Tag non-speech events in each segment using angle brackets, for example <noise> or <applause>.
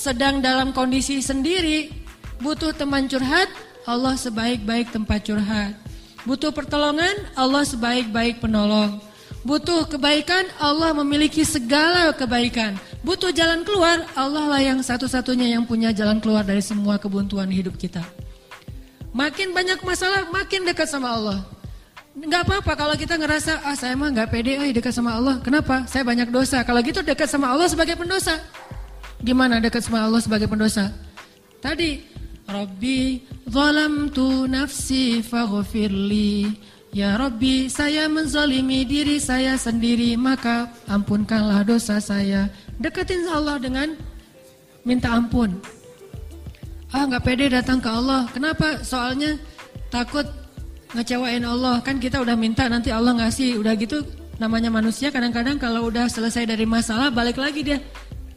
Sedang dalam kondisi sendiri, butuh teman curhat, Allah sebaik-baik tempat curhat. Butuh pertolongan, Allah sebaik-baik penolong. Butuh kebaikan, Allah memiliki segala kebaikan. Butuh jalan keluar, Allah lah yang satu-satunya yang punya jalan keluar dari semua kebuntuan hidup kita. Makin banyak masalah, makin dekat sama Allah. Enggak apa-apa kalau kita ngerasa, ah saya mah nggak pede eh, dekat sama Allah. Kenapa? Saya banyak dosa. Kalau gitu dekat sama Allah sebagai pendosa. Gimana dekat sama Allah sebagai pendosa? Tadi, Rabbi zalamtu nafsi faghfirli. Ya Rabbi, saya menzalimi diri saya sendiri, maka ampunkanlah dosa saya. Deketin Allah dengan minta ampun. Ah, nggak pede datang ke Allah. Kenapa? Soalnya takut ngecewain Allah. Kan kita udah minta nanti Allah ngasih. Udah gitu namanya manusia kadang-kadang kalau udah selesai dari masalah balik lagi dia.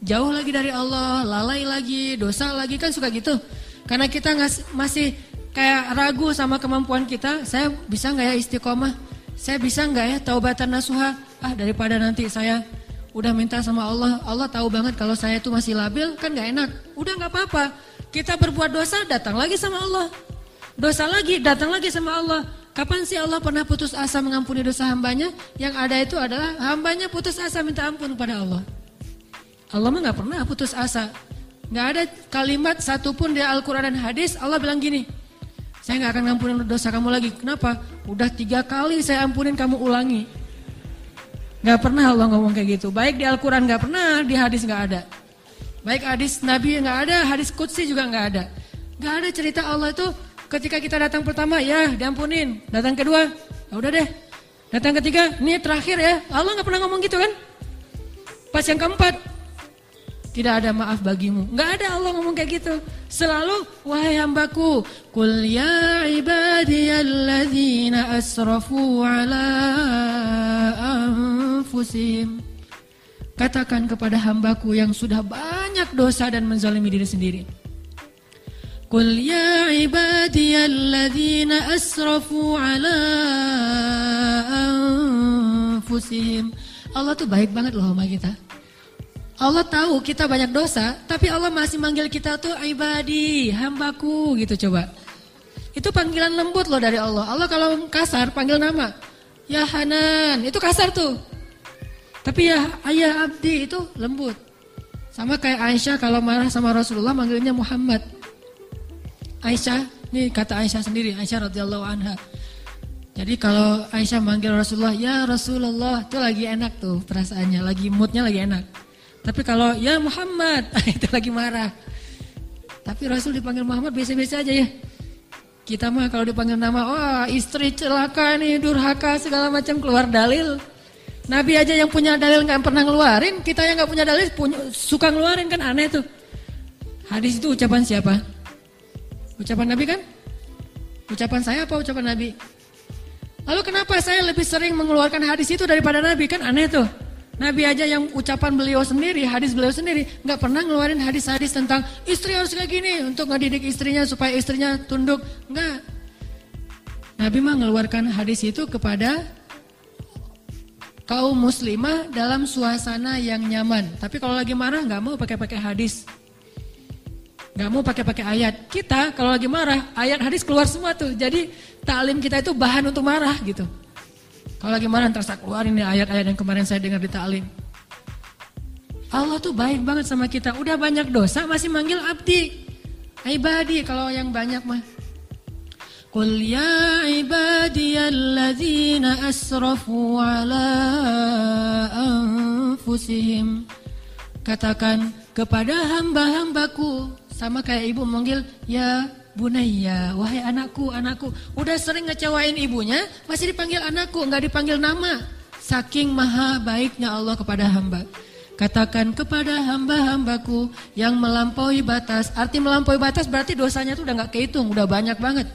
Jauh lagi dari Allah, lalai lagi, dosa lagi kan suka gitu. Karena kita masih kayak ragu sama kemampuan kita, saya bisa nggak ya istiqomah? Saya bisa nggak ya taubatan nasuha? Ah daripada nanti saya udah minta sama Allah, Allah tahu banget kalau saya itu masih labil, kan nggak enak. Udah nggak apa-apa, kita berbuat dosa datang lagi sama Allah. Dosa lagi datang lagi sama Allah. Kapan sih Allah pernah putus asa mengampuni dosa hambanya? Yang ada itu adalah hambanya putus asa minta ampun kepada Allah. Allah mah nggak pernah putus asa. Nggak ada kalimat satupun di Al-Quran dan hadis Allah bilang gini, saya nggak akan ngampunin dosa kamu lagi. Kenapa? Udah tiga kali saya ampunin kamu ulangi. Gak pernah Allah ngomong kayak gitu. Baik di Al-Quran gak pernah, di hadis gak ada. Baik hadis Nabi gak ada, hadis Qudsi juga gak ada. Gak ada cerita Allah itu ketika kita datang pertama, ya diampunin. Datang kedua, ya udah deh. Datang ketiga, ini terakhir ya. Allah gak pernah ngomong gitu kan. Pas yang keempat, tidak ada maaf bagimu. Enggak ada Allah ngomong kayak gitu. Selalu wahai hambaku, kul ya ibadiyalladzina asrafu ala anfusihim. Katakan kepada hambaku yang sudah banyak dosa dan menzalimi diri sendiri. Kul ya ibadiyalladzina asrafu ala anfusihim. Allah tuh baik banget loh sama kita. Allah tahu kita banyak dosa, tapi Allah masih manggil kita tuh ibadi, hambaku gitu coba. Itu panggilan lembut loh dari Allah. Allah kalau kasar panggil nama. Ya Hanan, itu kasar tuh. Tapi ya ayah abdi itu lembut. Sama kayak Aisyah kalau marah sama Rasulullah manggilnya Muhammad. Aisyah, ini kata Aisyah sendiri, Aisyah radhiyallahu anha. Jadi kalau Aisyah manggil Rasulullah, ya Rasulullah, itu lagi enak tuh perasaannya, lagi moodnya lagi enak. Tapi kalau ya Muhammad, <laughs> itu lagi marah. Tapi Rasul dipanggil Muhammad biasa-biasa aja ya. Kita mah kalau dipanggil nama, wah istri celaka nih, durhaka segala macam keluar dalil. Nabi aja yang punya dalil nggak pernah ngeluarin, kita yang nggak punya dalil punya, suka ngeluarin kan aneh tuh. Hadis itu ucapan siapa? Ucapan Nabi kan? Ucapan saya apa ucapan Nabi? Lalu kenapa saya lebih sering mengeluarkan hadis itu daripada Nabi? Kan aneh tuh. Nabi aja yang ucapan beliau sendiri, hadis beliau sendiri, nggak pernah ngeluarin hadis-hadis tentang istri harus kayak gini untuk ngedidik istrinya supaya istrinya tunduk, nggak. Nabi mah ngeluarkan hadis itu kepada kaum muslimah dalam suasana yang nyaman. Tapi kalau lagi marah nggak mau pakai-pakai hadis, nggak mau pakai-pakai ayat. Kita kalau lagi marah, ayat hadis keluar semua tuh. Jadi taklim kita itu bahan untuk marah gitu. Kalau lagi marah ntar saya keluarin nih ayat-ayat yang kemarin saya dengar di ta'lim. Allah tuh baik banget sama kita. Udah banyak dosa masih manggil abdi. Ibadi kalau yang banyak mah. Qul ya ibadiyalladzina asrafu ala anfusihim. Katakan kepada hamba-hambaku. Sama kayak ibu manggil ya Bunaya, wahai anakku, anakku. Udah sering ngecewain ibunya, masih dipanggil anakku, nggak dipanggil nama. Saking maha baiknya Allah kepada hamba. Katakan kepada hamba-hambaku yang melampaui batas. Arti melampaui batas berarti dosanya tuh udah nggak kehitung, udah banyak banget.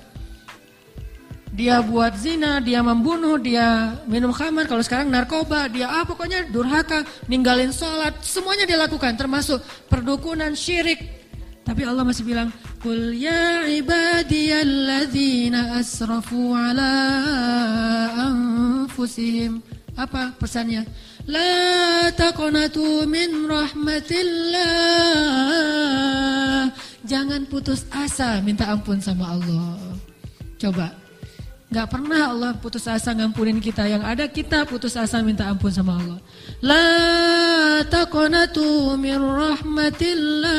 Dia buat zina, dia membunuh, dia minum khamar, kalau sekarang narkoba, dia ah pokoknya durhaka, ninggalin sholat, semuanya dia lakukan termasuk perdukunan, syirik, tapi Allah masih bilang, "Qul ya ibadiyalladzina asrafu ala anfusihim." Apa pesannya? La taqnatu min rahmatillah. Jangan putus asa minta ampun sama Allah. Coba. Gak pernah Allah putus asa ngampunin kita. Yang ada kita putus asa minta ampun sama Allah. La taqnatu min rahmatillah.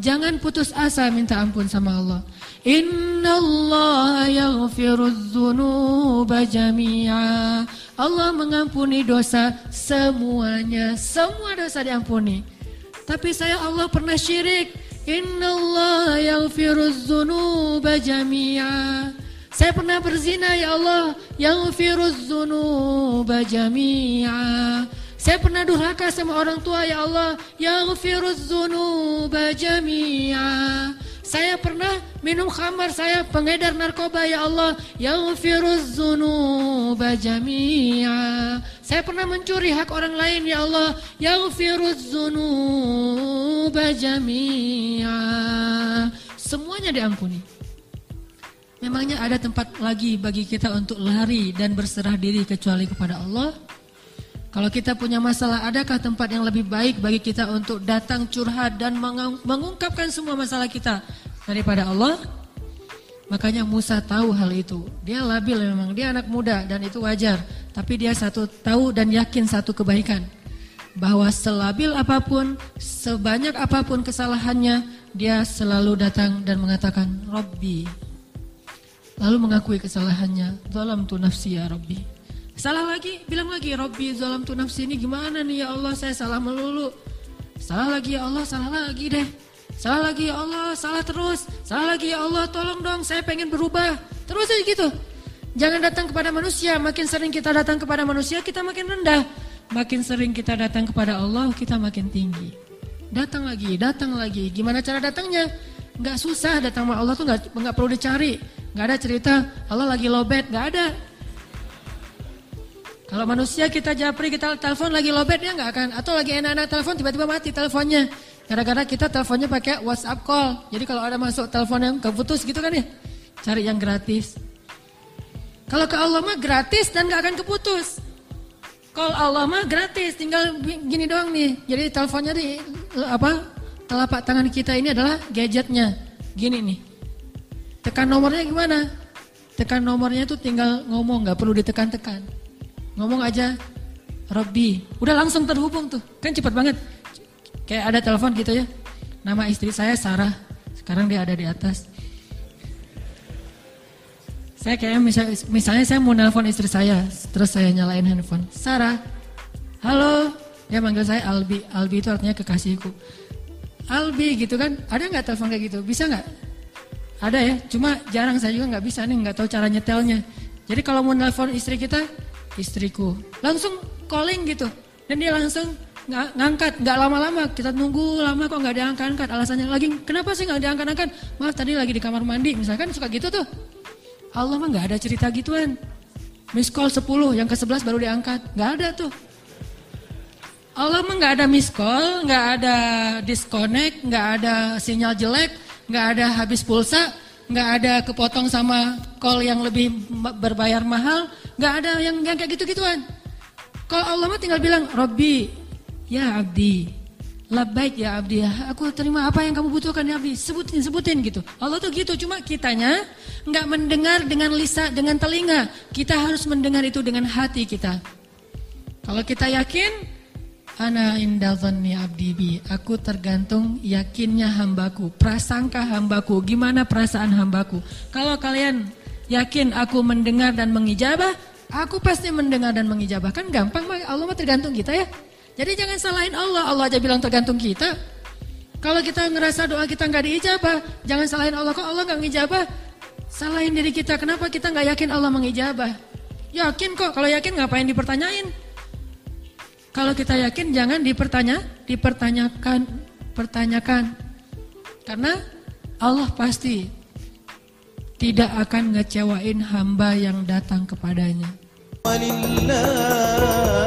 Jangan putus asa minta ampun sama Allah. Inna Allah yaghfirudz dzunuba jami'a. Allah mengampuni dosa semuanya. Semua dosa diampuni. Tapi saya Allah pernah syirik. Inna Allah yaghfiruz dzunuba jami'a. Saya pernah berzina ya Allah, yaghfiruz dzunuba jami'a. Saya pernah durhaka sama orang tua ya Allah, yaghfiruz dzunuba jami'a. Saya pernah minum khamar, saya pengedar narkoba ya Allah, yaghfiruz dzunuba jami'a. Saya pernah mencuri hak orang lain ya Allah, yaghfiruz dzunuba jami'a. Semuanya diampuni. Memangnya ada tempat lagi bagi kita untuk lari dan berserah diri kecuali kepada Allah? Kalau kita punya masalah, adakah tempat yang lebih baik bagi kita untuk datang curhat dan mengungkapkan semua masalah kita daripada Allah? Makanya Musa tahu hal itu. Dia labil memang, dia anak muda dan itu wajar. Tapi dia satu tahu dan yakin satu kebaikan. Bahwa selabil apa pun, sebanyak apa pun kesalahannya, dia selalu datang dan mengatakan, Robbi. Lalu mengakui kesalahannya, Zalam tu nafsi ya Robbi. Salah lagi, bilang lagi, Robbi zalam tu nafsi ini gimana nih ya Allah, saya salah melulu. Salah lagi ya Allah, salah lagi deh. Salah lagi ya Allah, salah terus. Salah lagi ya Allah, tolong dong, saya pengen berubah. Terus aja gitu. Jangan datang kepada manusia, makin sering kita datang kepada manusia, kita makin rendah. Makin sering kita datang kepada Allah, kita makin tinggi. Datang lagi, datang lagi. Gimana cara datangnya? Gak susah datang sama Allah tuh gak, gak perlu dicari. Gak ada cerita Allah lagi lobet, gak ada. Kalau manusia kita japri, kita telepon lagi lobet ya nggak akan. Atau lagi enak-enak telepon tiba-tiba mati teleponnya. Gara-gara kita teleponnya pakai WhatsApp call. Jadi kalau ada masuk telepon yang keputus gitu kan ya. Cari yang gratis. Kalau ke Allah mah gratis dan nggak akan keputus. Kalau Allah mah gratis, tinggal gini doang nih. Jadi teleponnya di apa? Telapak tangan kita ini adalah gadgetnya. Gini nih. Tekan nomornya gimana? Tekan nomornya tuh tinggal ngomong, nggak perlu ditekan-tekan. Ngomong aja, Robby. Udah langsung terhubung tuh. Kan cepat banget. Kayak ada telepon gitu ya. Nama istri saya Sarah. Sekarang dia ada di atas. Saya kayak misalnya, misalnya saya mau nelpon istri saya. Terus saya nyalain handphone. Sarah. Halo. Dia manggil saya Albi. Albi itu artinya kekasihku. Albi gitu kan. Ada nggak telepon kayak gitu? Bisa nggak? Ada ya. Cuma jarang saya juga nggak bisa nih. nggak tahu cara nyetelnya. Jadi kalau mau nelpon istri kita istriku. Langsung calling gitu. Dan dia langsung ng ngangkat, nggak lama-lama. Kita nunggu lama kok nggak diangkat-angkat. Alasannya lagi, kenapa sih nggak diangkat-angkat? Maaf tadi lagi di kamar mandi, misalkan suka gitu tuh. Allah mah nggak ada cerita gituan. Miss call 10, yang ke 11 baru diangkat. Nggak ada tuh. Allah mah nggak ada miss call, nggak ada disconnect, nggak ada sinyal jelek, nggak ada habis pulsa, nggak ada kepotong sama call yang lebih berbayar mahal, nggak ada yang, yang kayak gitu-gituan. Kalau Allah mah tinggal bilang, Robbi, ya abdi, baik ya abdi, aku terima apa yang kamu butuhkan ya abdi, sebutin, sebutin gitu. Allah tuh gitu, cuma kitanya nggak mendengar dengan lisa, dengan telinga. Kita harus mendengar itu dengan hati kita. Kalau kita yakin, Ana indalzanni abdi bi. Aku tergantung yakinnya hambaku, prasangka hambaku. Gimana perasaan hambaku? Kalau kalian yakin aku mendengar dan mengijabah, aku pasti mendengar dan mengijabah. Kan gampang, Allah mah tergantung kita ya. Jadi jangan salahin Allah, Allah aja bilang tergantung kita. Kalau kita ngerasa doa kita nggak diijabah, jangan salahin Allah kok Allah nggak ngijabah. Salahin diri kita, kenapa kita nggak yakin Allah mengijabah? Yakin kok, kalau yakin ngapain dipertanyain? Kalau kita yakin jangan dipertanya, dipertanyakan, pertanyakan. Karena Allah pasti tidak akan ngecewain hamba yang datang kepadanya. ولله